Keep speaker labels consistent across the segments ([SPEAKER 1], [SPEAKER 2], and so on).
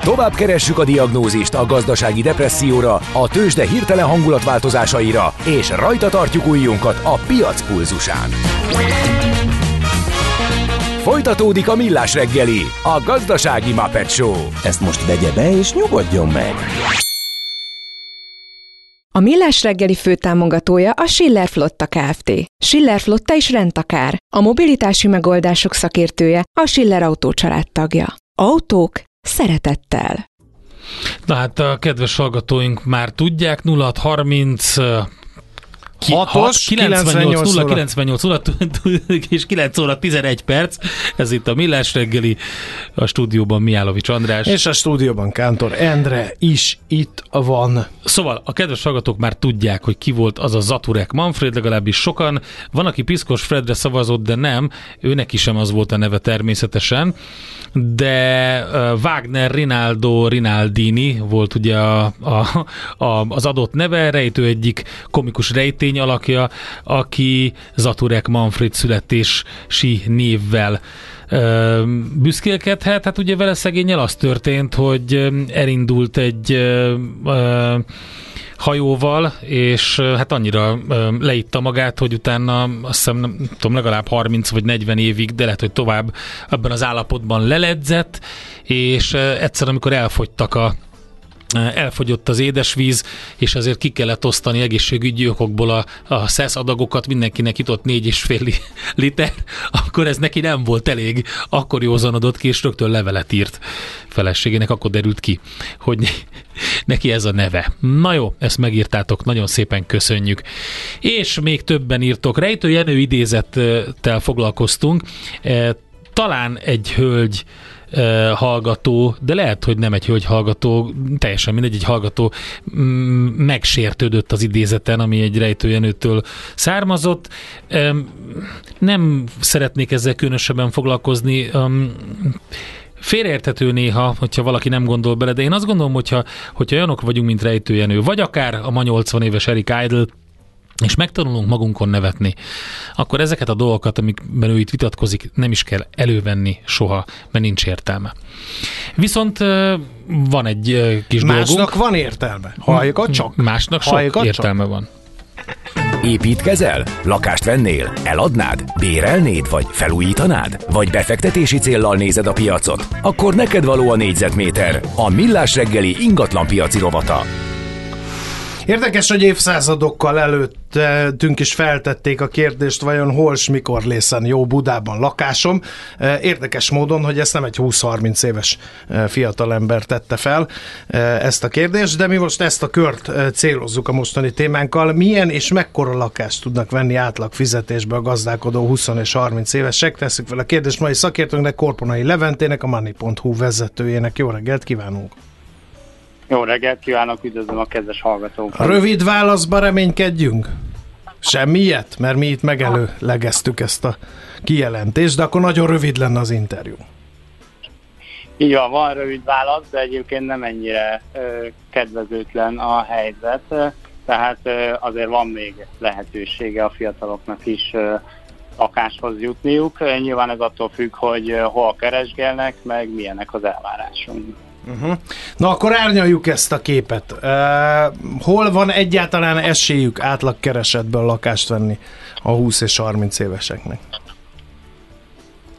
[SPEAKER 1] Tovább keressük a diagnózist a gazdasági depresszióra, a tőzsde hirtelen hangulatváltozásaira, és rajta tartjuk ujjunkat a piac pulzusán. Folytatódik a millás reggeli, a gazdasági Muppet Show.
[SPEAKER 2] Ezt most vegye be és nyugodjon meg!
[SPEAKER 3] A Millás reggeli főtámogatója a Schiller Flotta Kft. Schiller Flotta is rendtakár. A mobilitási megoldások szakértője a Schiller Autó tagja. Autók szeretettel.
[SPEAKER 4] Na hát a kedves hallgatóink már tudják, 0630
[SPEAKER 5] 6-os, 98
[SPEAKER 4] 0, 98 0, és 9 óra 11 perc. Ez itt a Millás reggeli, a stúdióban Miálovics András.
[SPEAKER 5] És a stúdióban Kántor Endre is itt van.
[SPEAKER 4] Szóval a kedves hallgatók már tudják, hogy ki volt az a Zaturek Manfred, legalábbis sokan. Van, aki Piszkos Fredre szavazott, de nem. Őnek is sem az volt a neve természetesen. De Wagner Rinaldo Rinaldini volt ugye a, a, a, az adott neve, rejtő egyik komikus rejtély lény alakja, aki Zaturek Manfred születési névvel büszkélkedhet. Hát ugye vele szegényel az történt, hogy elindult egy hajóval, és hát annyira leitta magát, hogy utána azt hiszem, nem tudom, legalább 30 vagy 40 évig, de lehet, hogy tovább ebben az állapotban leledzett, és egyszer, amikor elfogytak a elfogyott az édesvíz, és azért ki kellett osztani egészségügyi okokból a, a szesz adagokat, mindenkinek jutott négy és fél liter, akkor ez neki nem volt elég, akkor józanodott ki, és rögtön levelet írt feleségének, akkor derült ki, hogy neki ez a neve. Na jó, ezt megírtátok, nagyon szépen köszönjük. És még többen írtok. Rejtő Jenő idézettel foglalkoztunk. E, talán egy hölgy hallgató, de lehet, hogy nem egy hölgy hallgató, teljesen mindegy, egy hallgató mm, megsértődött az idézeten, ami egy rejtőjenőtől származott. Nem szeretnék ezzel különösebben foglalkozni. Félreérthető néha, hogyha valaki nem gondol bele, de én azt gondolom, hogyha, hogyha olyanok vagyunk, mint rejtőjenő, vagy akár a ma 80 éves Eric Idle, és megtanulunk magunkon nevetni, akkor ezeket a dolgokat, amikben ő itt vitatkozik, nem is kell elővenni soha, mert nincs értelme. Viszont van egy kis
[SPEAKER 5] Másnak
[SPEAKER 4] dolgunk.
[SPEAKER 5] van értelme. Halljuk csak.
[SPEAKER 4] Másnak sok Halljuk értelme csak. van.
[SPEAKER 1] Építkezel? Lakást vennél? Eladnád? Bérelnéd? Vagy felújítanád? Vagy befektetési céllal nézed a piacot? Akkor neked való a négyzetméter, a millás reggeli ingatlan piaci rovata.
[SPEAKER 5] Érdekes, hogy évszázadokkal előttünk is feltették a kérdést, vajon hol s mikor lészen jó Budában lakásom. Érdekes módon, hogy ezt nem egy 20-30 éves fiatalember tette fel ezt a kérdést, de mi most ezt a kört célozzuk a mostani témánkkal. Milyen és mekkora lakást tudnak venni átlag fizetésbe a gazdálkodó 20 és 30 évesek? Tesszük fel a kérdést mai szakértőnknek, Korponai Leventének, a Money.hu vezetőjének. Jó reggelt kívánunk!
[SPEAKER 6] Jó reggelt kívánok, üdvözlöm a kedves hallgatókat.
[SPEAKER 5] Rövid válaszba reménykedjünk? Semmiet? Mert mi itt megelőlegeztük ezt a kijelentést, de akkor nagyon rövid lenne az interjú.
[SPEAKER 6] Így van, van rövid válasz, de egyébként nem ennyire ö, kedvezőtlen a helyzet, tehát ö, azért van még lehetősége a fiataloknak is ö, lakáshoz jutniuk. Nyilván ez attól függ, hogy hol keresgélnek, meg milyenek az elvárásunk.
[SPEAKER 5] Uh-huh. Na akkor árnyaljuk ezt a képet. Uh, hol van egyáltalán esélyük átlagkeresetből lakást venni a 20 és 30 éveseknek?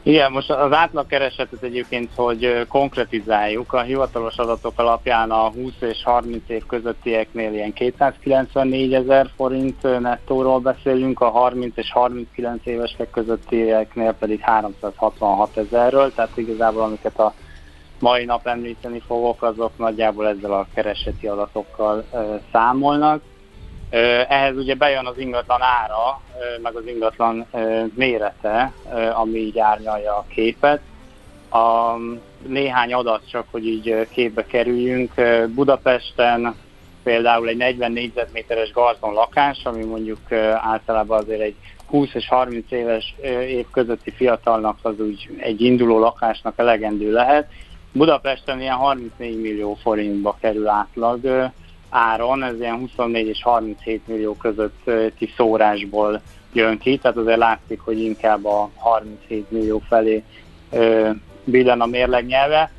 [SPEAKER 6] Igen, most az átlagkeresetet egyébként, hogy konkretizáljuk, a hivatalos adatok alapján a 20 és 30 év közöttieknél ilyen 294 ezer forint nettóról beszélünk, a 30 és 39 évesek közöttieknél pedig 366 ezerről, tehát igazából amiket a mai nap említeni fogok, azok nagyjából ezzel a kereseti adatokkal számolnak. Ehhez ugye bejön az ingatlan ára, meg az ingatlan mérete, ami így árnyalja a képet. A néhány adat csak, hogy így képbe kerüljünk. Budapesten például egy 40 négyzetméteres garzon lakás, ami mondjuk általában azért egy 20 és 30 éves év közötti fiatalnak az úgy egy induló lakásnak elegendő lehet, Budapesten ilyen 34 millió forintba kerül átlag áron, ez ilyen 24 és 37 millió közötti szórásból jön ki, tehát azért látszik, hogy inkább a 37 millió felé billen a mérleg nyelve.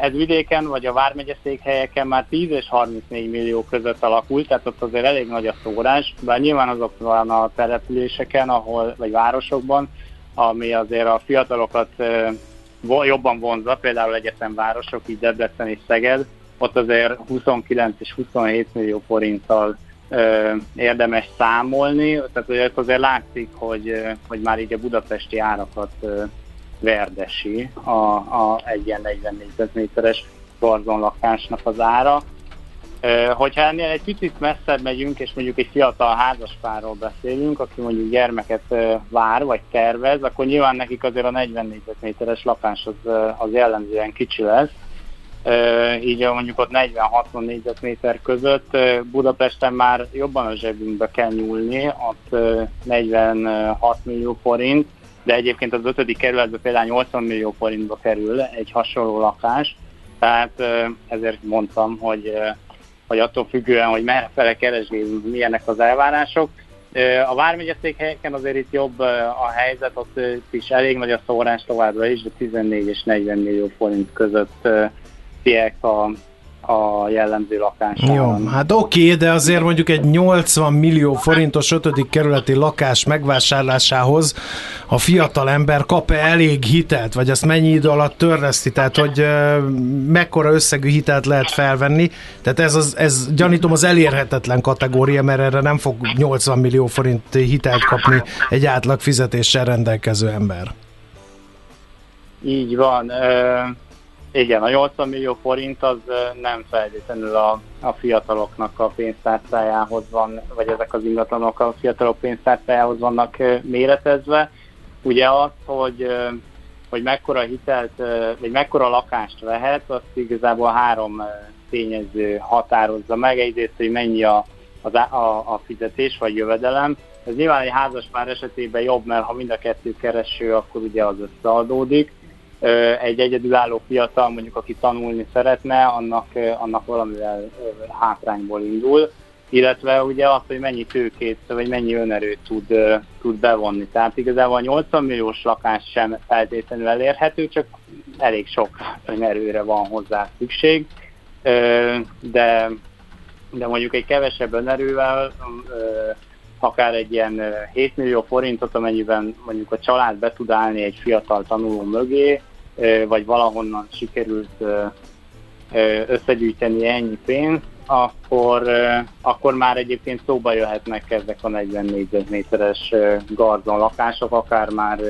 [SPEAKER 6] Ez vidéken vagy a vármegye székhelyeken már 10 és 34 millió között alakult, tehát ott azért elég nagy a szórás, bár nyilván azok van a településeken, ahol, vagy városokban, ami azért a fiatalokat jobban vonza, például egyetemvárosok, így Debrecen és Szeged, ott azért 29 és 27 millió forinttal ö, érdemes számolni, tehát azért, azért látszik, hogy, hogy már így a budapesti árakat ö, verdesi a, a egy ilyen 40 négyzetméteres garzon lakásnak az ára. Hogyha ennél egy picit messzebb megyünk, és mondjuk egy fiatal házaspárról beszélünk, aki mondjuk gyermeket vár, vagy tervez, akkor nyilván nekik azért a 40 négyzetméteres lakás az, az jellemzően kicsi lesz, így mondjuk ott 40-60 négyzetméter között Budapesten már jobban a zsebünkbe kell nyúlni, ott 46 millió forint, de egyébként az ötödik kerületben például 80 millió forintba kerül egy hasonló lakás, tehát ezért mondtam, hogy, hogy attól függően, hogy merre fele keresgélünk, milyenek az elvárások. A vármegyeszékhelyeken azért itt jobb a helyzet, ott is elég nagy a szórás továbbra is, de 14 és 40 millió forint között fiek a, a jellemző lakás.
[SPEAKER 5] Jó, hát oké, de azért mondjuk egy 80 millió forintos ötödik kerületi lakás megvásárlásához a fiatal ember kap-e elég hitelt, vagy ezt mennyi idő alatt törleszti, tehát hogy mekkora összegű hitelt lehet felvenni, tehát ez, az, ez gyanítom az elérhetetlen kategória, mert erre nem fog 80 millió forint hitelt kapni egy átlag fizetéssel rendelkező ember.
[SPEAKER 6] Így van. Igen, a 80 millió forint az nem feltétlenül a, a fiataloknak a pénztárcájához van, vagy ezek az ingatlanok a fiatalok pénztárcájához vannak méretezve. Ugye az, hogy, hogy mekkora hitelt, vagy mekkora lakást vehet, azt igazából három tényező határozza meg. Egyrészt, hogy mennyi a, a, a, fizetés vagy jövedelem. Ez nyilván egy házas pár esetében jobb, mert ha mind a kettő kereső, akkor ugye az összeadódik egy egyedülálló fiatal, mondjuk aki tanulni szeretne, annak, annak valamivel hátrányból indul, illetve ugye az, hogy mennyi tőkét, vagy mennyi önerőt tud, tud bevonni. Tehát igazából a 80 milliós lakás sem feltétlenül elérhető, csak elég sok önerőre van hozzá szükség, de, de mondjuk egy kevesebb önerővel, akár egy ilyen 7 millió forintot, amennyiben mondjuk a család be tud állni egy fiatal tanuló mögé, vagy valahonnan sikerült összegyűjteni ennyi pénzt, akkor, akkor már egyébként szóba jöhetnek ezek a 40 négyzetméteres garzon lakások, akár már,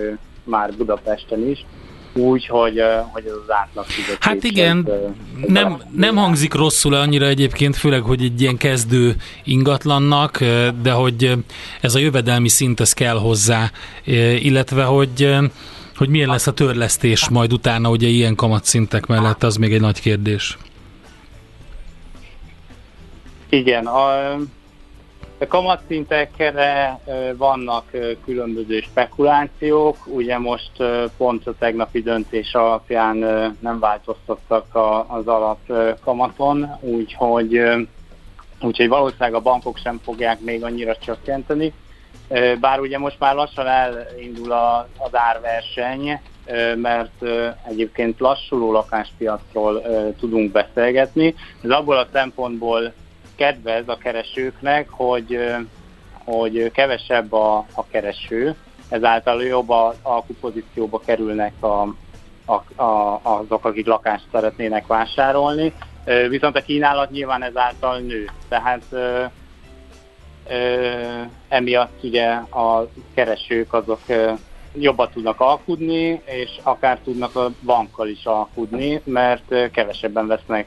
[SPEAKER 6] már Budapesten is úgy, hogy, hogy ez az átlag fizetés.
[SPEAKER 4] Hát igen, nem, nem hangzik rosszul annyira egyébként, főleg, hogy egy ilyen kezdő ingatlannak, de hogy ez a jövedelmi szint ez kell hozzá, illetve, hogy hogy milyen lesz a törlesztés majd utána, ugye ilyen kamatszintek mellett, az még egy nagy kérdés.
[SPEAKER 6] Igen, a, a kamatszintekre vannak különböző spekulációk, ugye most pont a tegnapi döntés alapján nem változtattak az alap kamaton, úgyhogy, úgyhogy valószínűleg a bankok sem fogják még annyira csökkenteni. Bár ugye most már lassan elindul a, az árverseny, mert egyébként lassuló lakáspiacról tudunk beszélgetni. Ez abból a szempontból kedvez a keresőknek, hogy, hogy kevesebb a, a kereső, ezáltal jobb a alkupozícióba kerülnek a, a, a, azok, akik lakást szeretnének vásárolni. Viszont a kínálat nyilván ezáltal nő. Tehát emiatt ugye a keresők azok jobban tudnak alkudni, és akár tudnak a bankkal is alkudni, mert kevesebben vesznek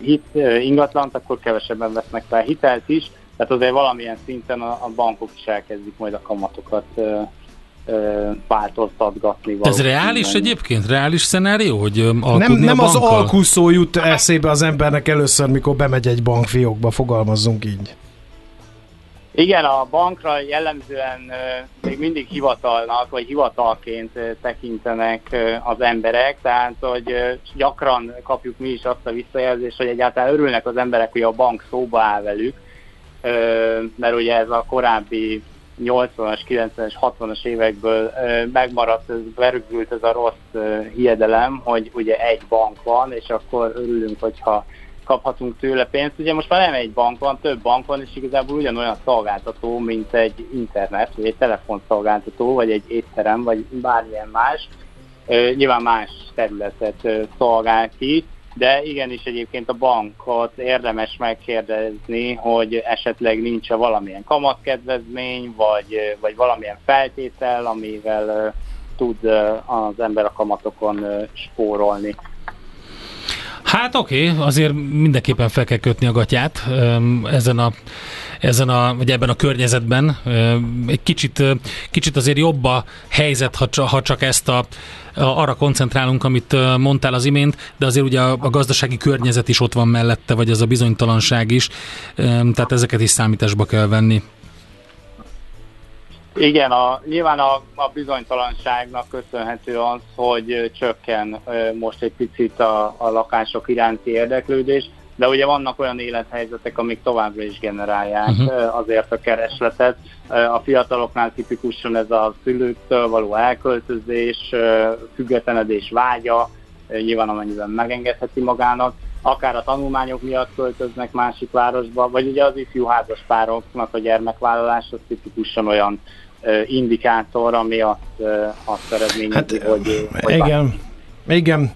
[SPEAKER 6] hit, ingatlant, akkor kevesebben vesznek fel hitelt is, tehát azért valamilyen szinten a, a bankok is elkezdik majd a kamatokat változtatgatni.
[SPEAKER 4] Ez reális egyébként? Reális szenárió, hogy
[SPEAKER 5] Nem, nem az alkuszó jut eszébe az embernek először, mikor bemegy egy bankfiókba, fogalmazzunk így.
[SPEAKER 6] Igen, a bankra jellemzően még mindig hivatalnak, vagy hivatalként tekintenek az emberek, tehát hogy gyakran kapjuk mi is azt a visszajelzést, hogy egyáltalán örülnek az emberek, hogy a bank szóba áll velük, mert ugye ez a korábbi 80-as, 90-es, 60-as évekből megmaradt, ez, berögült ez a rossz hiedelem, hogy ugye egy bank van, és akkor örülünk, hogyha kaphatunk tőle pénzt. Ugye most már nem egy bank van, több bank van, és igazából ugyanolyan szolgáltató, mint egy internet, vagy egy telefonszolgáltató, vagy egy étterem, vagy bármilyen más. Nyilván más területet szolgál ki, de igenis egyébként a bankot érdemes megkérdezni, hogy esetleg nincs-e valamilyen kamatkedvezmény, vagy, vagy valamilyen feltétel, amivel tud az ember a kamatokon spórolni.
[SPEAKER 4] Hát oké, okay, azért mindenképpen fel kell kötni a gatyát ezen a, ezen a, vagy ebben a környezetben. Egy kicsit, kicsit azért jobb a helyzet, ha, csak ezt a, arra koncentrálunk, amit mondtál az imént, de azért ugye a, a gazdasági környezet is ott van mellette, vagy az a bizonytalanság is, tehát ezeket is számításba kell venni.
[SPEAKER 6] Igen, a, nyilván a, a bizonytalanságnak köszönhető az, hogy csökken most egy picit a, a lakások iránti érdeklődés, de ugye vannak olyan élethelyzetek, amik továbbra is generálják uh-huh. azért a keresletet. A fiataloknál tipikusan ez a szülőktől való elköltözés, függetlenedés vágya, nyilván amennyiben megengedheti magának, akár a tanulmányok miatt költöznek másik városba, vagy ugye az ifjú házaspároknak a gyermekvállalás az tipikusan olyan indikátor, ami azt, azt eredményezi, hát, hogy,
[SPEAKER 5] hogy... Igen. Igen.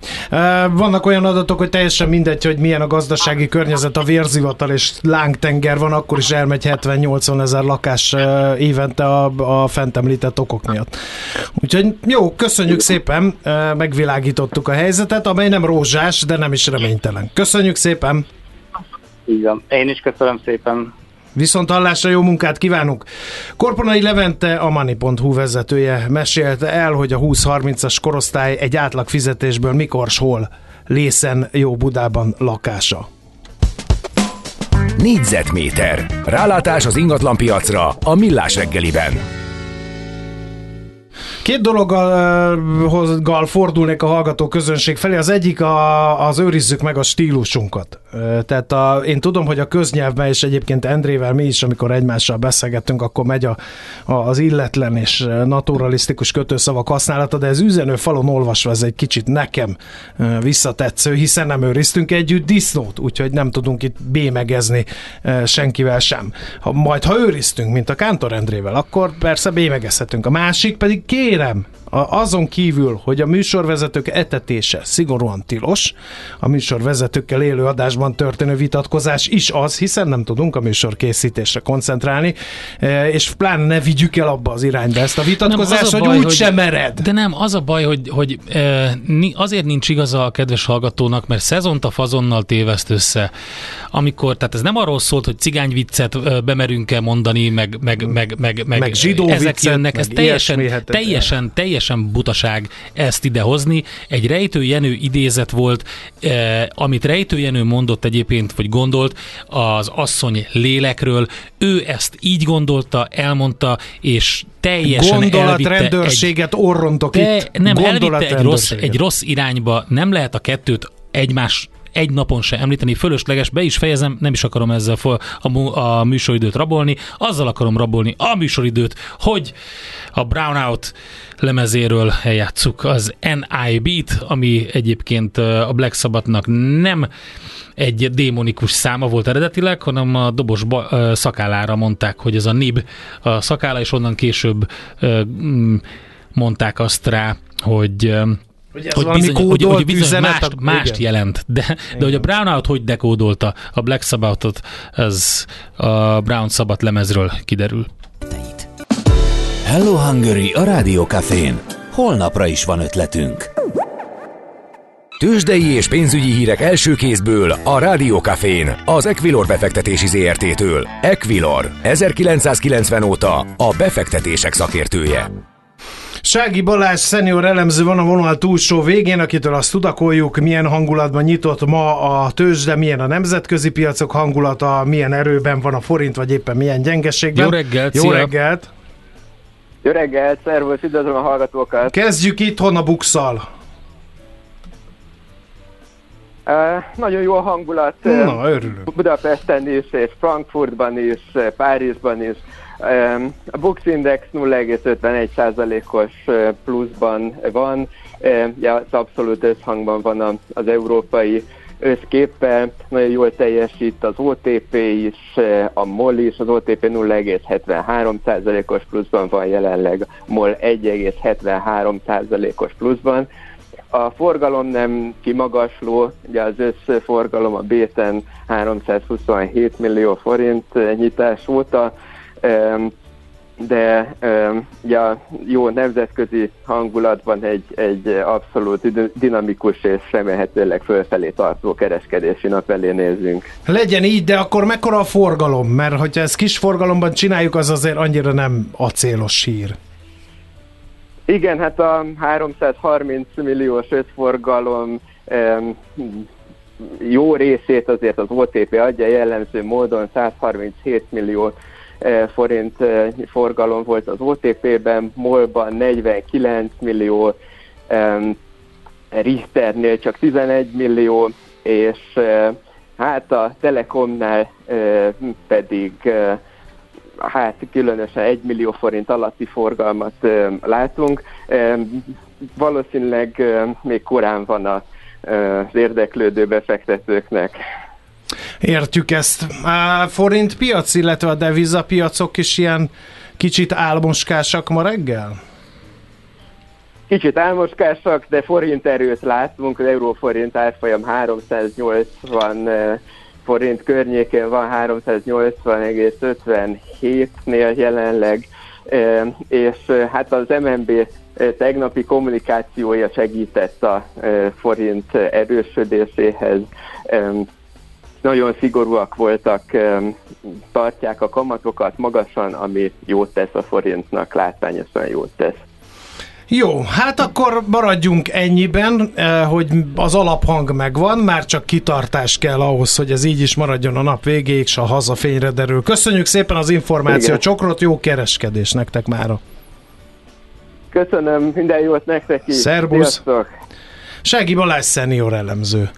[SPEAKER 5] Vannak olyan adatok, hogy teljesen mindegy, hogy milyen a gazdasági környezet, a vérzivatal és lángtenger van, akkor is elmegy 70-80 ezer lakás évente a, a fent említett okok miatt. Úgyhogy jó, köszönjük szépen, megvilágítottuk a helyzetet, amely nem rózsás, de nem is reménytelen. Köszönjük szépen!
[SPEAKER 6] Igen, én is köszönöm szépen.
[SPEAKER 5] Viszont hallásra jó munkát kívánunk! Korponai Levente, a Money.hu vezetője mesélte el, hogy a 20-30-as korosztály egy átlag fizetésből mikor hol lészen jó Budában lakása.
[SPEAKER 1] Négyzetméter. Rálátás az ingatlanpiacra a Millás reggeliben.
[SPEAKER 5] Két dologgal fordulnék a hallgató közönség felé. Az egyik a, az őrizzük meg a stílusunkat. Tehát a, én tudom, hogy a köznyelvben, és egyébként Endrével mi is, amikor egymással beszélgettünk, akkor megy a, a, az illetlen és naturalisztikus kötőszavak használata, de ez üzenő falon olvasva ez egy kicsit nekem visszatetsző, hiszen nem őriztünk együtt disznót, úgyhogy nem tudunk itt bémegezni senkivel sem. Ha, majd ha őriztünk, mint a Kántor Endrével, akkor persze bémegezhetünk. A másik pedig Instagram. Kérem, azon kívül, hogy a műsorvezetők etetése szigorúan tilos, a műsorvezetőkkel élő adásban történő vitatkozás is az, hiszen nem tudunk a műsor készítésre koncentrálni, e, és pláne ne vigyük el abba az irányba ezt a vitatkozást, hogy úgy sem mered.
[SPEAKER 4] De nem, az a baj, hogy, hogy e, azért nincs igaza a kedves hallgatónak, mert szezont a fazonnal téveszt össze. Amikor, tehát ez nem arról szólt, hogy cigányviccet e, bemerünk-e mondani, meg, meg, meg, meg, meg,
[SPEAKER 5] meg zsidó
[SPEAKER 4] ezek
[SPEAKER 5] viccet,
[SPEAKER 4] jönnek, ez teljesen, teljesen, teljesen teljesen butaság ezt idehozni. Egy Rejtő Jenő idézet volt, eh, amit Rejtő Jenő mondott egyébként, vagy gondolt az asszony lélekről. Ő ezt így gondolta, elmondta, és teljesen
[SPEAKER 5] Gondolatrendőrséget orrontok itt.
[SPEAKER 4] Nem, elvitte egy rossz, egy rossz irányba. Nem lehet a kettőt egymás egy napon se említeni, fölösleges, be is fejezem, nem is akarom ezzel a, a műsoridőt rabolni, azzal akarom rabolni a műsoridőt, hogy a Brownout lemezéről eljátszuk az NI Beat, ami egyébként a Black Sabbathnak nem egy démonikus száma volt eredetileg, hanem a dobos ba, szakállára mondták, hogy ez a nib a szakála, és onnan később mondták azt rá, hogy
[SPEAKER 5] hogy, ez hogy, bizony, hogy, hogy bizony
[SPEAKER 4] mást, mást jelent, de, de hogy a Brownout hogy dekódolta a Black Sabbath-ot, ez a Brown Sabbath lemezről kiderül.
[SPEAKER 1] Hello Hungary a Cafén. Holnapra is van ötletünk. Tőzsdei és pénzügyi hírek első kézből a Cafén, az Equilor befektetési ZRT-től. Equilor, 1990 óta a befektetések szakértője.
[SPEAKER 5] Sági Balázs szenior elemző van a vonal túlsó végén, akitől azt tudakoljuk, milyen hangulatban nyitott ma a tőzsde, milyen a nemzetközi piacok hangulata, milyen erőben van a forint, vagy éppen milyen gyengeségben.
[SPEAKER 4] Jó reggelt!
[SPEAKER 5] Jó szia. reggelt!
[SPEAKER 7] Jó reggelt, szervusz, üdvözlöm a hallgatókat!
[SPEAKER 5] Kezdjük itthon a bukszal.
[SPEAKER 7] Uh, nagyon jó a hangulat.
[SPEAKER 5] Na, örülök.
[SPEAKER 7] Budapesten is, és Frankfurtban is, Párizsban is. A Bux Index 0,51%-os pluszban van, ja, az abszolút összhangban van az európai összképpen, nagyon jól teljesít az OTP is, a MOL is, az OTP 0,73%-os pluszban van jelenleg, MOL 1,73%-os pluszban. A forgalom nem kimagasló, ugye az összforgalom a Béten 327 millió forint nyitás óta, de ja, jó nemzetközi hangulatban egy, egy abszolút dinamikus és remélhetőleg fölfelé tartó kereskedési nap elé nézünk.
[SPEAKER 5] Legyen így, de akkor mekkora a forgalom? Mert hogyha ezt kis forgalomban csináljuk, az azért annyira nem acélos hír.
[SPEAKER 7] Igen, hát a 330 milliós összforgalom jó részét azért az OTP adja jellemző módon 137 millió Eh, forint eh, forgalom volt az OTP-ben, MOL-ban 49 millió, Richternél csak 11 millió, és eh, hát a Telekomnál pedig hát különösen 1 millió forint alatti forgalmat látunk. Valószínűleg még korán van az érdeklődő befektetőknek.
[SPEAKER 5] Értjük ezt. A forint piac, illetve a devizapiacok is ilyen kicsit álmoskásak ma reggel?
[SPEAKER 7] Kicsit álmoskásak, de forint erőt látunk, az euróforint árfolyam 380 eh, forint környékén van, 380,57-nél jelenleg, és hát az MNB tegnapi kommunikációja segített a forint erősödéséhez nagyon szigorúak voltak, tartják a kamatokat magasan, ami jót tesz a forintnak, látványosan jót tesz.
[SPEAKER 5] Jó, hát akkor maradjunk ennyiben, eh, hogy az alaphang megvan, már csak kitartás kell ahhoz, hogy ez így is maradjon a nap végéig, s a haza fényre derül. Köszönjük szépen az információ, Igen. csokrot, jó kereskedés nektek mára.
[SPEAKER 7] Köszönöm, minden jót nektek is.
[SPEAKER 5] Szerbusz. Sziasztok. Sági Balázs szenior elemző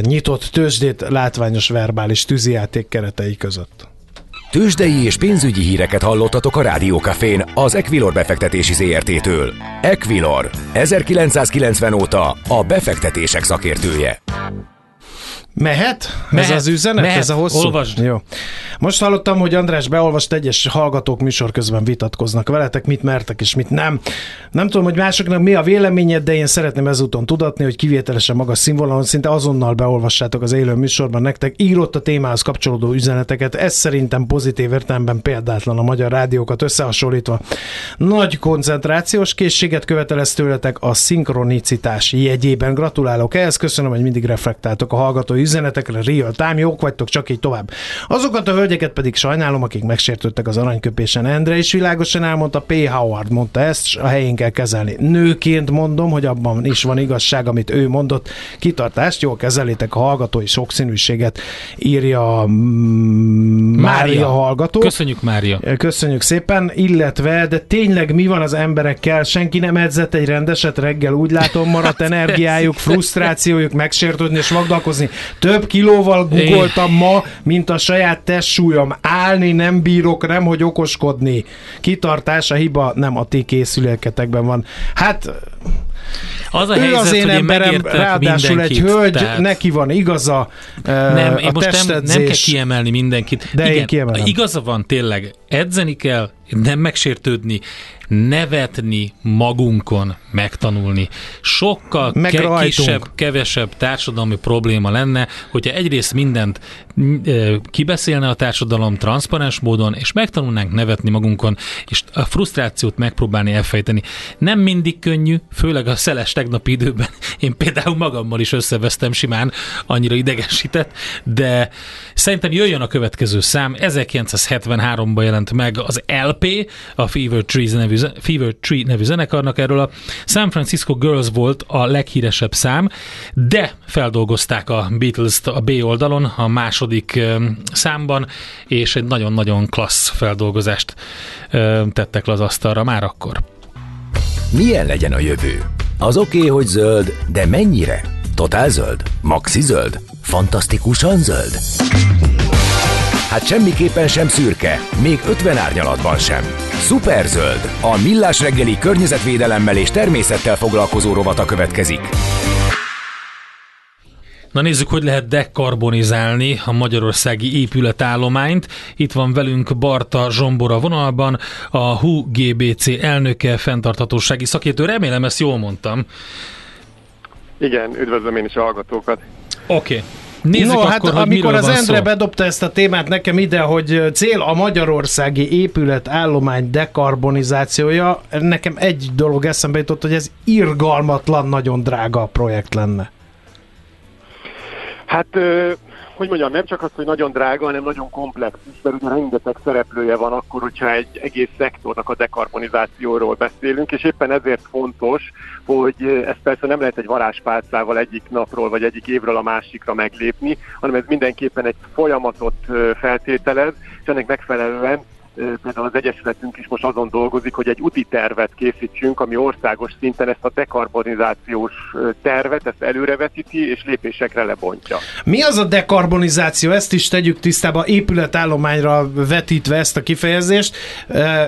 [SPEAKER 5] nyitott tőzsdét látványos verbális tűzijáték keretei között.
[SPEAKER 1] Tőzsdei és pénzügyi híreket hallottatok a Rádiókafén az Equilor befektetési ZRT-től. Equilor, 1990 óta a befektetések szakértője.
[SPEAKER 5] Mehet? Mehet? Ez az üzenet?
[SPEAKER 4] Mehet.
[SPEAKER 5] Ez a hosszú?
[SPEAKER 4] Olvasd.
[SPEAKER 5] Jó. Most hallottam, hogy András beolvast egyes hallgatók műsor közben vitatkoznak veletek, mit mertek és mit nem. Nem tudom, hogy másoknak mi a véleményed, de én szeretném ezúton tudatni, hogy kivételesen magas színvonalon szinte azonnal beolvassátok az élő műsorban nektek írott a témához kapcsolódó üzeneteket. Ez szerintem pozitív értelemben példátlan a magyar rádiókat összehasonlítva. Nagy koncentrációs készséget követelez tőletek a szinkronicitás jegyében. Gratulálok ehhez, köszönöm, hogy mindig reflektáltok a hallgatói üzenetekre, real time, jók vagytok, csak így tovább. Azokat a hölgyeket pedig sajnálom, akik megsértődtek az aranyköpésen. Endre is világosan elmondta, P. Howard mondta ezt, a helyén kell kezelni. Nőként mondom, hogy abban is van igazság, amit ő mondott. Kitartást, jól kezelétek a hallgatói sokszínűséget, írja mm, Mária, Mária hallgató.
[SPEAKER 4] Köszönjük, Mária.
[SPEAKER 5] Köszönjük szépen, illetve, de tényleg mi van az emberekkel? Senki nem edzett egy rendeset reggel, úgy látom, maradt energiájuk, frusztrációjuk megsértődni és vagdalkozni. Több kilóval googoltam ma, mint a saját testsúlyom. Állni nem bírok, nem hogy okoskodni. Kitartás, a hiba nem a ti készüléketekben van. Hát
[SPEAKER 4] az a ő helyzet, az én hogy emberem,
[SPEAKER 5] ráadásul egy hölgy, tehát... neki van igaza.
[SPEAKER 4] Nem, én most nem, nem kell kiemelni mindenkit.
[SPEAKER 5] De
[SPEAKER 4] Igen,
[SPEAKER 5] én kiemelem.
[SPEAKER 4] Igaza van tényleg, edzeni kell, nem megsértődni, nevetni magunkon, megtanulni. Sokkal
[SPEAKER 5] Meg
[SPEAKER 4] ke- kisebb, kevesebb társadalmi probléma lenne, hogyha egyrészt mindent kibeszélne a társadalom transzparens módon, és megtanulnánk nevetni magunkon, és a frusztrációt megpróbálni elfejteni. Nem mindig könnyű, főleg a szeles tegnapi időben. Én például magammal is összevesztem simán, annyira idegesített, de szerintem jöjjön a következő szám. 1973-ban jelent meg az LP, a Fever Trees nevű, Fever Tree nevű zenekarnak erről a San Francisco Girls volt a leghíresebb szám, de feldolgozták a Beatles-t a B oldalon, a második számban, és egy nagyon-nagyon klassz feldolgozást tettek le az asztalra már akkor.
[SPEAKER 1] Milyen legyen a jövő? Az oké, okay, hogy zöld, de mennyire? Totál zöld? Maxi zöld? Fantasztikusan zöld? Hát semmiképpen sem szürke, még 50 árnyalatban sem. Superzöld, a millás reggeli környezetvédelemmel és természettel foglalkozó rovata következik.
[SPEAKER 4] Na nézzük, hogy lehet dekarbonizálni a magyarországi épületállományt. Itt van velünk Barta Zsombora vonalban, a HU GBC elnöke, fenntarthatósági szakértő. Remélem ezt jól mondtam.
[SPEAKER 8] Igen, üdvözlöm én is a hallgatókat.
[SPEAKER 4] Oké. Okay. Nézzük
[SPEAKER 5] no,
[SPEAKER 4] akkor,
[SPEAKER 5] hát
[SPEAKER 4] hogy
[SPEAKER 5] amikor az Endre
[SPEAKER 4] szó.
[SPEAKER 5] bedobta ezt a témát nekem ide, hogy cél a magyarországi épületállomány dekarbonizációja, nekem egy dolog eszembe jutott, hogy ez irgalmatlan, nagyon drága projekt lenne.
[SPEAKER 8] Hát, hogy mondjam, nem csak az, hogy nagyon drága, hanem nagyon komplex is, mert ugye rengeteg szereplője van akkor, hogyha egy egész szektornak a dekarbonizációról beszélünk, és éppen ezért fontos, hogy ez persze nem lehet egy varázspálcával egyik napról vagy egyik évről a másikra meglépni, hanem ez mindenképpen egy folyamatot feltételez, és ennek megfelelően például az Egyesületünk is most azon dolgozik, hogy egy úti tervet készítsünk, ami országos szinten ezt a dekarbonizációs tervet, ezt előrevetíti és lépésekre lebontja.
[SPEAKER 5] Mi az a dekarbonizáció? Ezt is tegyük tisztába, épületállományra vetítve ezt a kifejezést.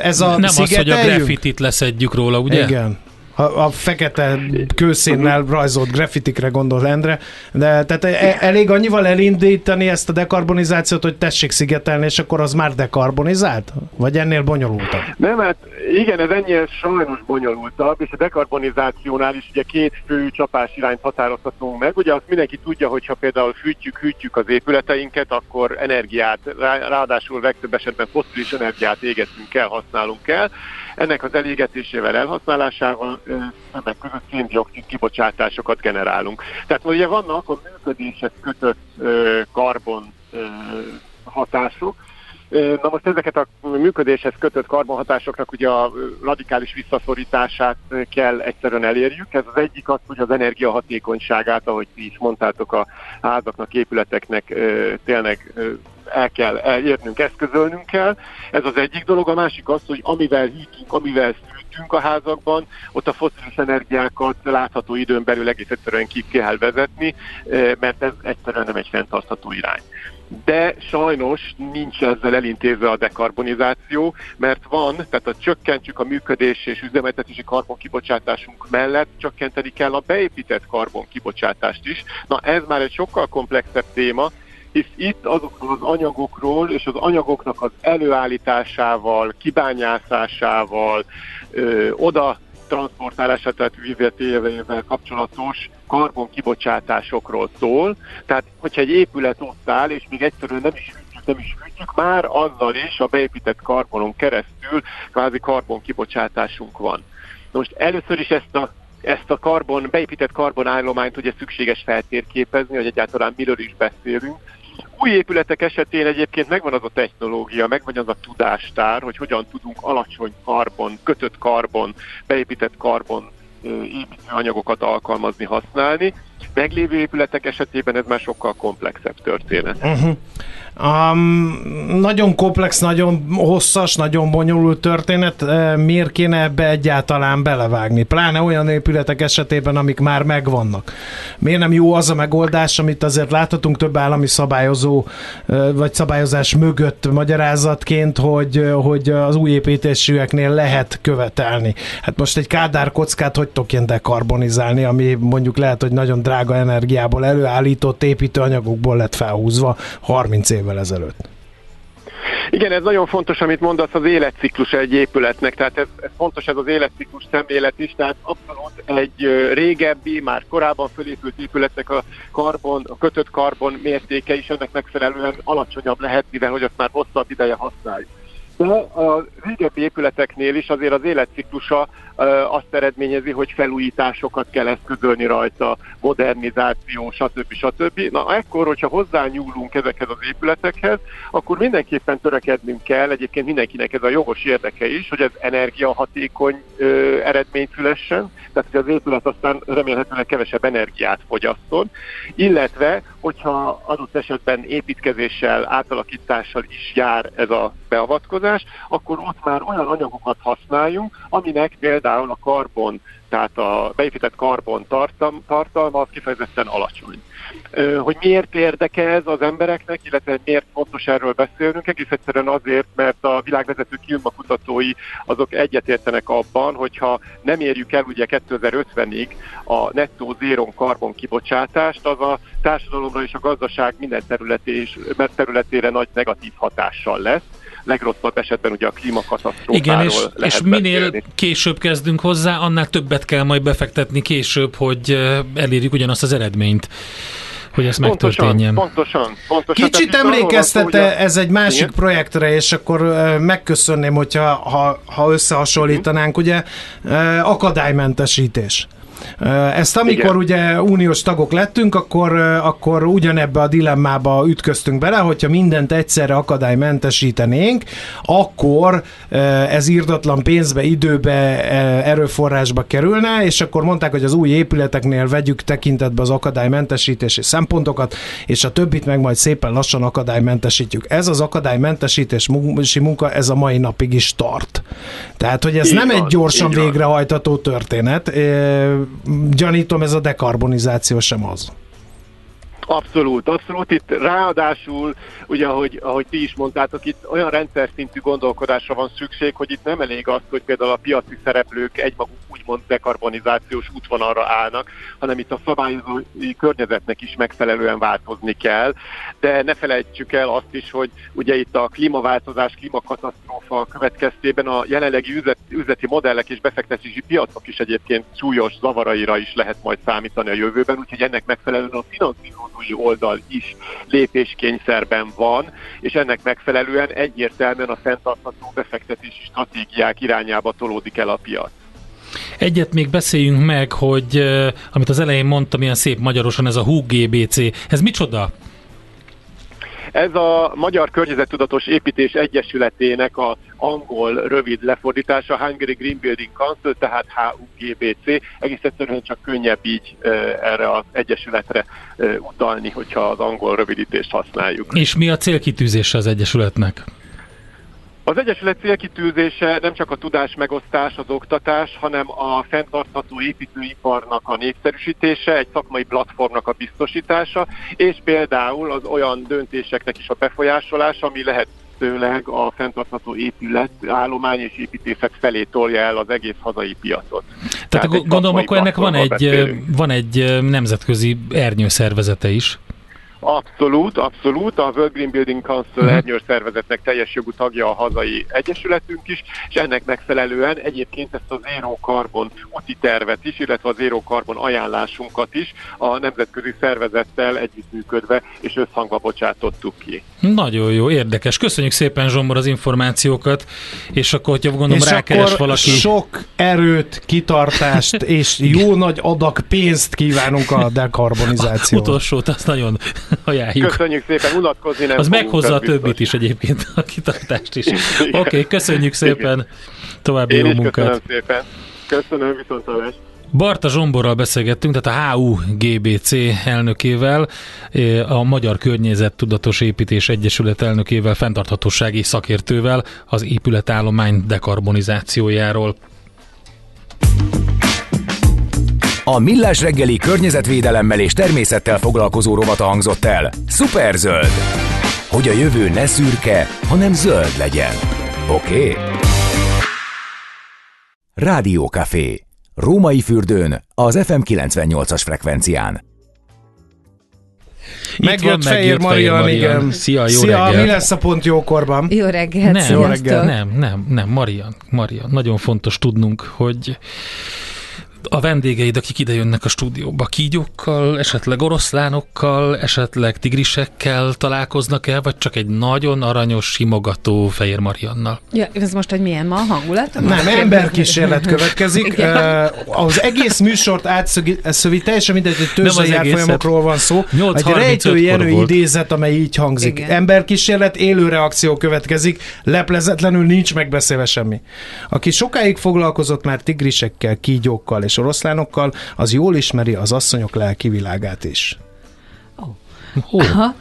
[SPEAKER 5] Ez a
[SPEAKER 4] Nem az, hogy a graffitit leszedjük róla, ugye?
[SPEAKER 5] Igen. A, a fekete kőszínnel rajzolt grafitikre gondol Endre, de tehát e- elég annyival elindítani ezt a dekarbonizációt, hogy tessék szigetelni, és akkor az már dekarbonizált? Vagy ennél bonyolultabb?
[SPEAKER 8] Nem, hát igen, ez ennyire sajnos bonyolultabb, és a dekarbonizációnál is ugye két fő csapás irányt határozhatunk meg. Ugye azt mindenki tudja, hogy ha például fűtjük, hűtjük az épületeinket, akkor energiát, rá- ráadásul legtöbb esetben fosszilis energiát égetünk el, használunk el. Ennek az elégetésével, elhasználásával ennek között széndiokszid kibocsátásokat generálunk. Tehát ugye vannak a működéshez kötött karbon hatások, Na most ezeket a működéshez kötött karbonhatásoknak ugye a radikális visszaszorítását kell egyszerűen elérjük. Ez az egyik az, hogy az energiahatékonyságát, ahogy ti is mondtátok, a házaknak, épületeknek tényleg el kell elérnünk, eszközölnünk kell. Ez az egyik dolog. A másik az, hogy amivel hűtünk, amivel szűtünk a házakban, ott a foszilis energiákat látható időn belül egész egyszerűen ki kell vezetni, ö, mert ez egyszerűen nem egy fenntartható irány de sajnos nincs ezzel elintézve a dekarbonizáció, mert van, tehát a csökkentjük a működés és üzemeltetési karbonkibocsátásunk mellett, csökkenteni kell a beépített karbonkibocsátást is. Na ez már egy sokkal komplexebb téma, hisz itt azokról az anyagokról és az anyagoknak az előállításával, kibányászásával, ö, oda transportálását, tehát vizetével kapcsolatos karbonkibocsátásokról szól. Tehát, hogyha egy épület ott áll, és még egyszerűen nem is hűtjük, nem is hűtjük, már azzal is a beépített karbonon keresztül kvázi karbonkibocsátásunk van. Most először is ezt a ezt a karbon, beépített karbonállományt ugye szükséges feltérképezni, hogy egyáltalán miről is beszélünk. Új épületek esetén egyébként megvan az a technológia, megvan az a tudástár, hogy hogyan tudunk alacsony karbon, kötött karbon, beépített karbon ö, építőanyagokat alkalmazni, használni. Meglévő épületek esetében ez már sokkal komplexebb történet.
[SPEAKER 5] Uh-huh. Um, nagyon komplex, nagyon hosszas, nagyon bonyolult történet. Miért kéne ebbe egyáltalán belevágni? Pláne olyan épületek esetében, amik már megvannak. Miért nem jó az a megoldás, amit azért láthatunk több állami szabályozó vagy szabályozás mögött magyarázatként, hogy, hogy az új építésűeknél lehet követelni. Hát most egy kádár kockát hogy tudok ilyen dekarbonizálni, ami mondjuk lehet, hogy nagyon drága energiából előállított építőanyagokból lett felhúzva 30 évvel ezelőtt.
[SPEAKER 8] Igen, ez nagyon fontos, amit mondasz, az életciklus egy épületnek, tehát ez, ez fontos ez az életciklus szemlélet is, tehát abszolút egy régebbi, már korábban fölépült épületnek a karbon, a kötött karbon mértéke is ennek megfelelően alacsonyabb lehet, mivel hogy azt már hosszabb ideje használjuk. De a régebbi épületeknél is azért az életciklusa azt eredményezi, hogy felújításokat kell eszközölni rajta, modernizáció, stb. stb. Na ekkor, hogyha hozzányúlunk ezekhez az épületekhez, akkor mindenképpen törekednünk kell, egyébként mindenkinek ez a jogos érdeke is, hogy ez energiahatékony ö, eredmény szülessen, tehát hogy az épület aztán remélhetőleg kevesebb energiát fogyaszton, illetve hogyha adott esetben építkezéssel, átalakítással is jár ez a beavatkozás, akkor ott már olyan anyagokat használjunk, aminek például a karbon, tehát a beépített karbon tartalma, tartalma az kifejezetten alacsony. Hogy miért érdeke ez az embereknek, illetve miért fontos erről beszélnünk? Egész egyszerűen azért, mert a világvezető klímakutatói azok egyetértenek abban, hogyha nem érjük el ugye 2050-ig a nettó zéron karbon kibocsátást, az a társadalomra és a gazdaság minden területére nagy negatív hatással lesz legrosszabb esetben ugye a klímakatasztrófáról
[SPEAKER 4] Igen, és,
[SPEAKER 8] lehet
[SPEAKER 4] és minél
[SPEAKER 8] beszélni.
[SPEAKER 4] később kezdünk hozzá, annál többet kell majd befektetni később, hogy elérjük ugyanazt az eredményt hogy ez megtörténjen.
[SPEAKER 8] Pontosan, pontosan.
[SPEAKER 5] Kicsit emlékeztete ez egy másik Igen? projektre, és akkor megköszönném, hogyha ha, ha összehasonlítanánk, ugye akadálymentesítés. Ezt amikor Igen. ugye uniós tagok lettünk, akkor, akkor ugyanebbe a dilemmába ütköztünk bele, hogyha mindent egyszerre akadálymentesítenénk, akkor ez írdatlan pénzbe, időbe, erőforrásba kerülne, és akkor mondták, hogy az új épületeknél vegyük tekintetbe az akadálymentesítési szempontokat, és a többit meg majd szépen lassan akadálymentesítjük. Ez az akadálymentesítési munka, ez a mai napig is tart. Tehát, hogy ez így nem van, egy gyorsan végrehajtató történet, gyanítom ez a dekarbonizáció sem az.
[SPEAKER 8] Abszolút, abszolút. Itt ráadásul, ugye ahogy, ahogy ti is mondtátok, itt olyan rendszer szintű gondolkodásra van szükség, hogy itt nem elég az, hogy például a piaci szereplők egymaguk úgymond dekarbonizációs útvonalra állnak, hanem itt a szabályozói környezetnek is megfelelően változni kell. De ne felejtsük el azt is, hogy ugye itt a klímaváltozás, klímakatasztrófa következtében a jelenlegi üzlet, üzleti modellek és befektetési piacok is egyébként súlyos zavaraira is lehet majd számítani a jövőben, úgyhogy ennek megfelelően a finanszírozói oldal is lépéskényszerben van, és ennek megfelelően egyértelműen a fenntartható befektetési stratégiák irányába tolódik el a piac.
[SPEAKER 4] Egyet még beszéljünk meg, hogy amit az elején mondtam, ilyen szép magyarosan, ez a HUGBC, ez micsoda?
[SPEAKER 8] Ez a Magyar Környezettudatos Építés Egyesületének a angol rövid lefordítása, Hungary Green Building Council, tehát HUGBC. Egész egyszerűen csak könnyebb így erre az egyesületre utalni, hogyha az angol rövidítést használjuk.
[SPEAKER 4] És mi a célkitűzése az egyesületnek?
[SPEAKER 8] Az Egyesület célkitűzése nem csak a tudás megosztás, az oktatás, hanem a fenntartható építőiparnak a népszerűsítése, egy szakmai platformnak a biztosítása, és például az olyan döntéseknek is a befolyásolása, ami lehet lehetőleg a fenntartható épület, állomány és építészet felé tolja el az egész hazai piacot.
[SPEAKER 4] Tehát, Tehát gondolom, akkor ennek van egy, van egy nemzetközi ernyőszervezete is.
[SPEAKER 8] Abszolút, abszolút. A World Green Building Council uh-huh. ernyős szervezetnek teljes jogú tagja a hazai egyesületünk is, és ennek megfelelően egyébként ezt az Zero Carbon úti tervet is, illetve az Zero Carbon ajánlásunkat is a nemzetközi szervezettel együttműködve és összhangba bocsátottuk ki.
[SPEAKER 4] Nagyon jó, érdekes. Köszönjük szépen Zsombor az információkat, és akkor, hogyha gondolom és rákeres valaki...
[SPEAKER 5] sok erőt, kitartást és jó nagy adag pénzt kívánunk a dekarbonizációra.
[SPEAKER 4] Utolsót, azt nagyon ajánljuk.
[SPEAKER 8] Köszönjük szépen, unatkozni nem
[SPEAKER 4] Az meghozza a többit biztos. is egyébként, a kitartást is. Oké, okay, köszönjük szépen, további
[SPEAKER 8] Én
[SPEAKER 4] jó munkát.
[SPEAKER 8] köszönöm szépen. Köszönöm, viszontlátásra.
[SPEAKER 4] Barta Zsomborral beszélgettünk, tehát a HUGBC elnökével, a Magyar Környezet Tudatos Építés Egyesület elnökével, fenntarthatósági szakértővel az épületállomány dekarbonizációjáról.
[SPEAKER 1] A Millás reggeli környezetvédelemmel és természettel foglalkozó rovata hangzott el. Superzöld! Hogy a jövő ne szürke, hanem zöld legyen. Oké? Okay? Rádiókafé. Római fürdőn, az FM 98-as frekvencián.
[SPEAKER 5] Megjött Fehér Marian, igen.
[SPEAKER 4] Szia, jó
[SPEAKER 5] Szia,
[SPEAKER 4] reggelt.
[SPEAKER 5] mi lesz a pont jókorban?
[SPEAKER 9] Jó reggelt,
[SPEAKER 4] nem,
[SPEAKER 5] jó reggelt.
[SPEAKER 4] Nem, nem, nem, Marian, Marian. Nagyon fontos tudnunk, hogy a vendégeid, akik ide jönnek a stúdióba, kígyókkal, esetleg oroszlánokkal, esetleg tigrisekkel találkoznak el, vagy csak egy nagyon aranyos, simogató Fehér Mariannal?
[SPEAKER 9] Ja, ez most, hogy milyen ma a hangulat?
[SPEAKER 5] Nem, emberkísérlet következik. uh, az egész műsort átszövi, teljesen mindegy, hogy tőzsdei árfolyamokról van szó. Egy rejtő Jenő idézet, amely így hangzik. Igen. Emberkísérlet, élő reakció következik, leplezetlenül nincs megbeszélve semmi. Aki sokáig foglalkozott már tigrisekkel, kígyókkal és oroszlánokkal, az jól ismeri az asszonyok lelki világát is.
[SPEAKER 9] Oh. Oh. Aha.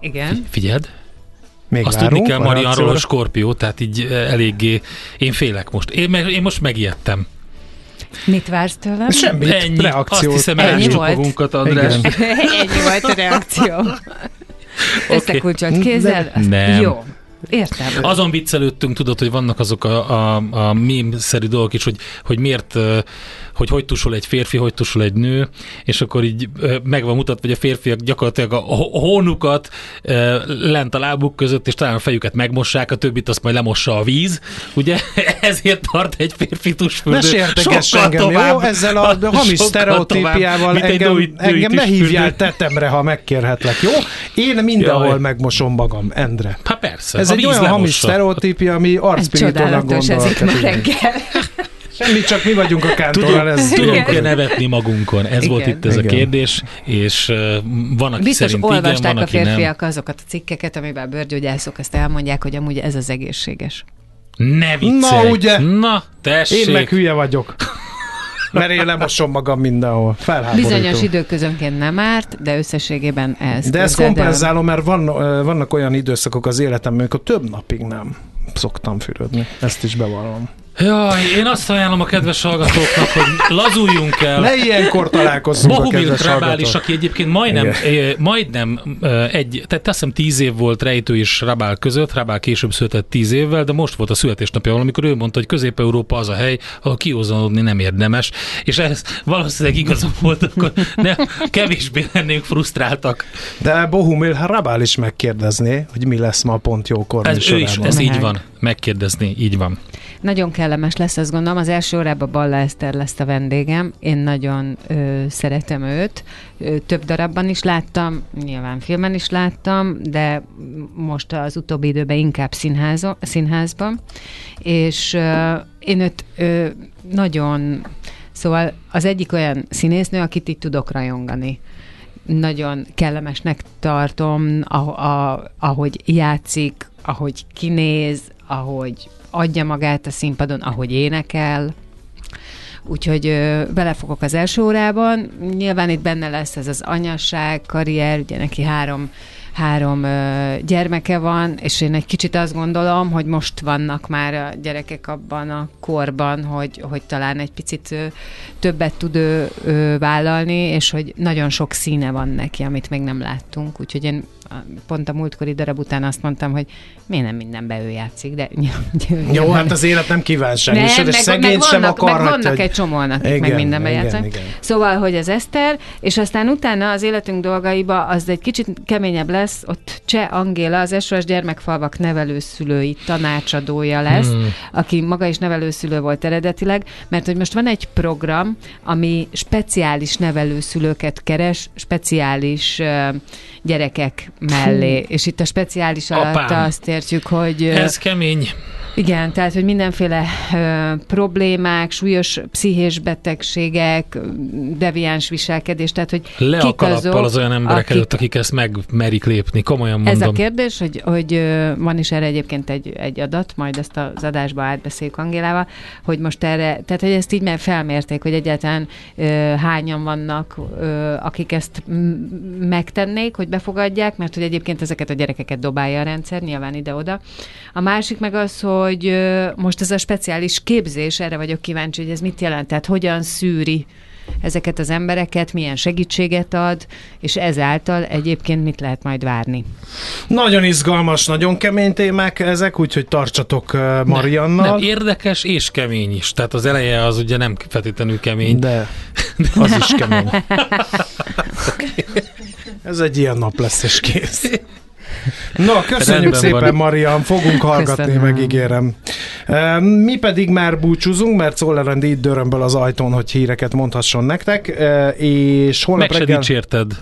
[SPEAKER 9] Igen.
[SPEAKER 4] Figyeld.
[SPEAKER 5] Még
[SPEAKER 4] Azt
[SPEAKER 5] várunk
[SPEAKER 4] tudni kell
[SPEAKER 5] a
[SPEAKER 4] Marianról, hogy Skorpió, tehát így eh, eléggé, én félek most. Én, én most megijedtem.
[SPEAKER 9] Mit vársz tőlem?
[SPEAKER 5] Semmit,
[SPEAKER 4] Ennyi.
[SPEAKER 5] reakciót.
[SPEAKER 4] Azt hiszem,
[SPEAKER 9] Ennyi
[SPEAKER 4] magunkat, András.
[SPEAKER 5] Igen.
[SPEAKER 9] Ennyi volt a reakció. Összekulcsolt kézzel?
[SPEAKER 4] Nem.
[SPEAKER 9] Jó. Értem.
[SPEAKER 4] Azon viccelődtünk, tudod, hogy vannak azok a, a, a mém-szerű dolgok is, hogy, hogy miért, hogy hogy tusul egy férfi, hogy tusul egy nő, és akkor így meg van mutatva, hogy a férfiak gyakorlatilag a hónukat lent a lábuk között, és talán a fejüket megmossák, a többit azt majd lemossa a víz, ugye? Ezért tart egy férfi tusfürdő.
[SPEAKER 5] Ne sérteges engem,
[SPEAKER 4] tovább,
[SPEAKER 5] jó? Ezzel a hamis
[SPEAKER 4] sokkal
[SPEAKER 5] sztereotípiával engem,
[SPEAKER 4] női- női
[SPEAKER 5] engem ne
[SPEAKER 4] tusfürdő.
[SPEAKER 5] hívjál tetemre, ha megkérhetlek, jó? Én mindenhol
[SPEAKER 4] Jaj.
[SPEAKER 5] megmosom magam, Endre.
[SPEAKER 4] Hát persze.
[SPEAKER 5] Ez
[SPEAKER 4] a
[SPEAKER 5] egy olyan hamis
[SPEAKER 4] lemossa.
[SPEAKER 5] sztereotípia, ami
[SPEAKER 9] Ez
[SPEAKER 5] arcpirítónak
[SPEAKER 9] csodálatos, ez itt ma reggel.
[SPEAKER 5] Semmi, csak mi vagyunk a kántorral, ez
[SPEAKER 4] Tudunk
[SPEAKER 9] Igen.
[SPEAKER 4] -e nevetni magunkon? Ez
[SPEAKER 9] Igen.
[SPEAKER 4] volt itt ez a
[SPEAKER 5] Igen.
[SPEAKER 4] kérdés, és uh, van, aki
[SPEAKER 9] Biztos
[SPEAKER 4] szerint igen,
[SPEAKER 9] olvasták
[SPEAKER 4] van,
[SPEAKER 9] a
[SPEAKER 4] aki nem.
[SPEAKER 9] férfiak azokat a cikkeket, amiben a bőrgyógyászok ezt elmondják, hogy amúgy ez az egészséges.
[SPEAKER 4] Ne viccelj!
[SPEAKER 5] Na, ugye?
[SPEAKER 4] Na, tessék!
[SPEAKER 5] Én meg hülye vagyok. Mert én lemosom magam mindenhol. Felháborító.
[SPEAKER 9] Bizonyos időközönként nem árt, de összességében ez.
[SPEAKER 5] De ezt kompenzálom, mert van, vannak olyan időszakok az életemben, amikor több napig nem szoktam fürödni. Ezt is bevallom.
[SPEAKER 4] Jaj, én azt ajánlom a kedves hallgatóknak, hogy lazuljunk el.
[SPEAKER 5] Ne ilyenkor találkozzunk a
[SPEAKER 4] Bohumil
[SPEAKER 5] kedves
[SPEAKER 4] Krabál is,
[SPEAKER 5] hallgatók.
[SPEAKER 4] aki egyébként majdnem, eh, majdnem eh, egy, tehát azt hiszem tíz év volt Rejtő és Rabál között, Rabál később született tíz évvel, de most volt a születésnapja valamikor ő mondta, hogy Közép-Európa az a hely, ahol kiózanodni nem érdemes, és ez valószínűleg igaza volt, akkor ne, kevésbé lennénk frusztráltak.
[SPEAKER 5] De Bohumil Rabál is megkérdezné, hogy mi lesz ma a pont jókor
[SPEAKER 4] Ez, ő is, ez így van, megkérdezni, így van.
[SPEAKER 9] Nagyon kellemes lesz, azt gondolom. Az első órában Balla Eszter lesz a vendégem. Én nagyon ö, szeretem őt. Ö, több darabban is láttam, nyilván filmen is láttam, de most az utóbbi időben inkább színházo, színházban. És ö, én őt ö, nagyon... Szóval az egyik olyan színésznő, akit így tudok rajongani nagyon kellemesnek tartom, ah- a, ahogy játszik, ahogy kinéz, ahogy adja magát a színpadon, ahogy énekel. Úgyhogy ö, belefogok az első órában. Nyilván itt benne lesz ez az anyasság, karrier, ugye neki három három ö, gyermeke van, és én egy kicsit azt gondolom, hogy most vannak már a gyerekek abban a korban, hogy, hogy talán egy picit ö, többet tud ő, ő vállalni, és hogy nagyon sok színe van neki, amit még nem láttunk. Úgyhogy én pont a múltkori darab után azt mondtam, hogy miért nem mindenben ő játszik, de
[SPEAKER 5] Jó, hát az élet nem kívánság.
[SPEAKER 9] nem,
[SPEAKER 5] és
[SPEAKER 9] meg,
[SPEAKER 5] szegény
[SPEAKER 9] meg,
[SPEAKER 5] sem
[SPEAKER 9] vannak, meg
[SPEAKER 5] akarhatja,
[SPEAKER 9] vannak
[SPEAKER 5] hogy...
[SPEAKER 9] egy akik
[SPEAKER 5] Igen,
[SPEAKER 9] meg mindenben
[SPEAKER 5] igen,
[SPEAKER 9] játszanak.
[SPEAKER 5] igen.
[SPEAKER 9] Szóval, hogy az Eszter, és aztán utána az életünk dolgaiba az egy kicsit keményebb lesz, ott Cseh Angéla, az SOS Gyermekfalvak nevelőszülői tanácsadója lesz,
[SPEAKER 4] Hmm.
[SPEAKER 9] aki maga is nevelőszülő volt eredetileg, mert hogy most van egy program, ami speciális nevelőszülőket keres, speciális uh, gyerekek mellé, és itt a speciális alatt
[SPEAKER 4] Apám.
[SPEAKER 9] azt értjük, hogy...
[SPEAKER 4] Ez kemény.
[SPEAKER 9] igen, tehát, hogy mindenféle ö, problémák, súlyos pszichés betegségek, deviáns viselkedés, tehát, hogy
[SPEAKER 4] Le a
[SPEAKER 9] kik
[SPEAKER 4] kalappal
[SPEAKER 9] azok,
[SPEAKER 4] az olyan emberek
[SPEAKER 9] akik-
[SPEAKER 4] előtt, akik ezt megmerik lépni. Komolyan mondom.
[SPEAKER 9] Ez a kérdés, hogy, hogy van is erre egyébként egy, egy adat, majd ezt az adásba átbeszéljük Angélával, hogy most erre, tehát hogy ezt így már felmérték, hogy egyáltalán ö, hányan vannak, ö, akik ezt megtennék, hogy befogadják, mert hogy egyébként ezeket a gyerekeket dobálja a rendszer, nyilván ide-oda. A másik meg az, hogy most ez a speciális képzés, erre vagyok kíváncsi, hogy ez mit jelent, tehát hogyan szűri ezeket az embereket, milyen segítséget ad, és ezáltal egyébként mit lehet majd várni.
[SPEAKER 5] Nagyon izgalmas, nagyon kemény témák ezek, úgyhogy tartsatok uh, Mariannal.
[SPEAKER 4] Nem, érdekes és kemény is. Tehát az eleje az ugye nem feltétlenül kemény.
[SPEAKER 5] De az is kemény. Ez egy ilyen nap lesz, és kész. Na, köszönjük
[SPEAKER 4] Rendben
[SPEAKER 5] szépen,
[SPEAKER 4] van.
[SPEAKER 5] Marian, fogunk hallgatni,
[SPEAKER 9] Köszönöm.
[SPEAKER 5] megígérem. Mi pedig már búcsúzunk, mert Szoller itt dörömböl az ajtón, hogy híreket mondhasson nektek, és holnap
[SPEAKER 4] Meg se
[SPEAKER 5] reggel...
[SPEAKER 4] dicsérted.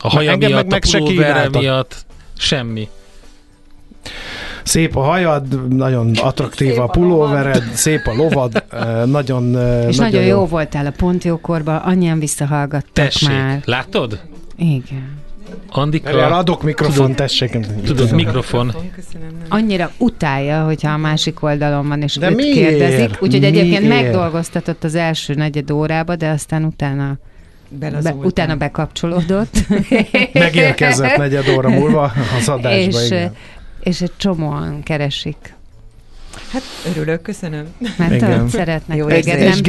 [SPEAKER 4] A haja
[SPEAKER 5] Engem meg
[SPEAKER 4] miatt,
[SPEAKER 5] meg
[SPEAKER 4] a
[SPEAKER 5] se
[SPEAKER 4] pulóvere miatt. Semmi.
[SPEAKER 5] Szép a hajad, nagyon attraktív
[SPEAKER 9] Szép
[SPEAKER 5] a
[SPEAKER 9] a
[SPEAKER 5] pulóvered, szép a lovad, nagyon,
[SPEAKER 9] És nagyon jó voltál a pont jókorban, annyian visszahallgattak
[SPEAKER 4] Tessék,
[SPEAKER 9] már.
[SPEAKER 5] Erre
[SPEAKER 4] látod?
[SPEAKER 9] Igen.
[SPEAKER 4] Andika,
[SPEAKER 5] adok mikrofon,
[SPEAKER 4] Tudod-
[SPEAKER 5] tessék.
[SPEAKER 4] tudod, mikrofon.
[SPEAKER 9] Annyira utálja, hogyha a másik oldalon van, és
[SPEAKER 5] De
[SPEAKER 9] őt
[SPEAKER 5] miért?
[SPEAKER 9] kérdezik. Úgyhogy egyébként megdolgoztatott az első negyed órába, de aztán utána be, utána bekapcsolódott.
[SPEAKER 5] Megérkezett negyed óra múlva az adásba,
[SPEAKER 9] és,
[SPEAKER 5] igen.
[SPEAKER 9] És egy csomóan keresik.
[SPEAKER 10] Hát örülök, köszönöm.
[SPEAKER 9] Mert
[SPEAKER 5] Igen.
[SPEAKER 9] szeretnek
[SPEAKER 10] Jó
[SPEAKER 9] téged, nem
[SPEAKER 5] És
[SPEAKER 9] csak.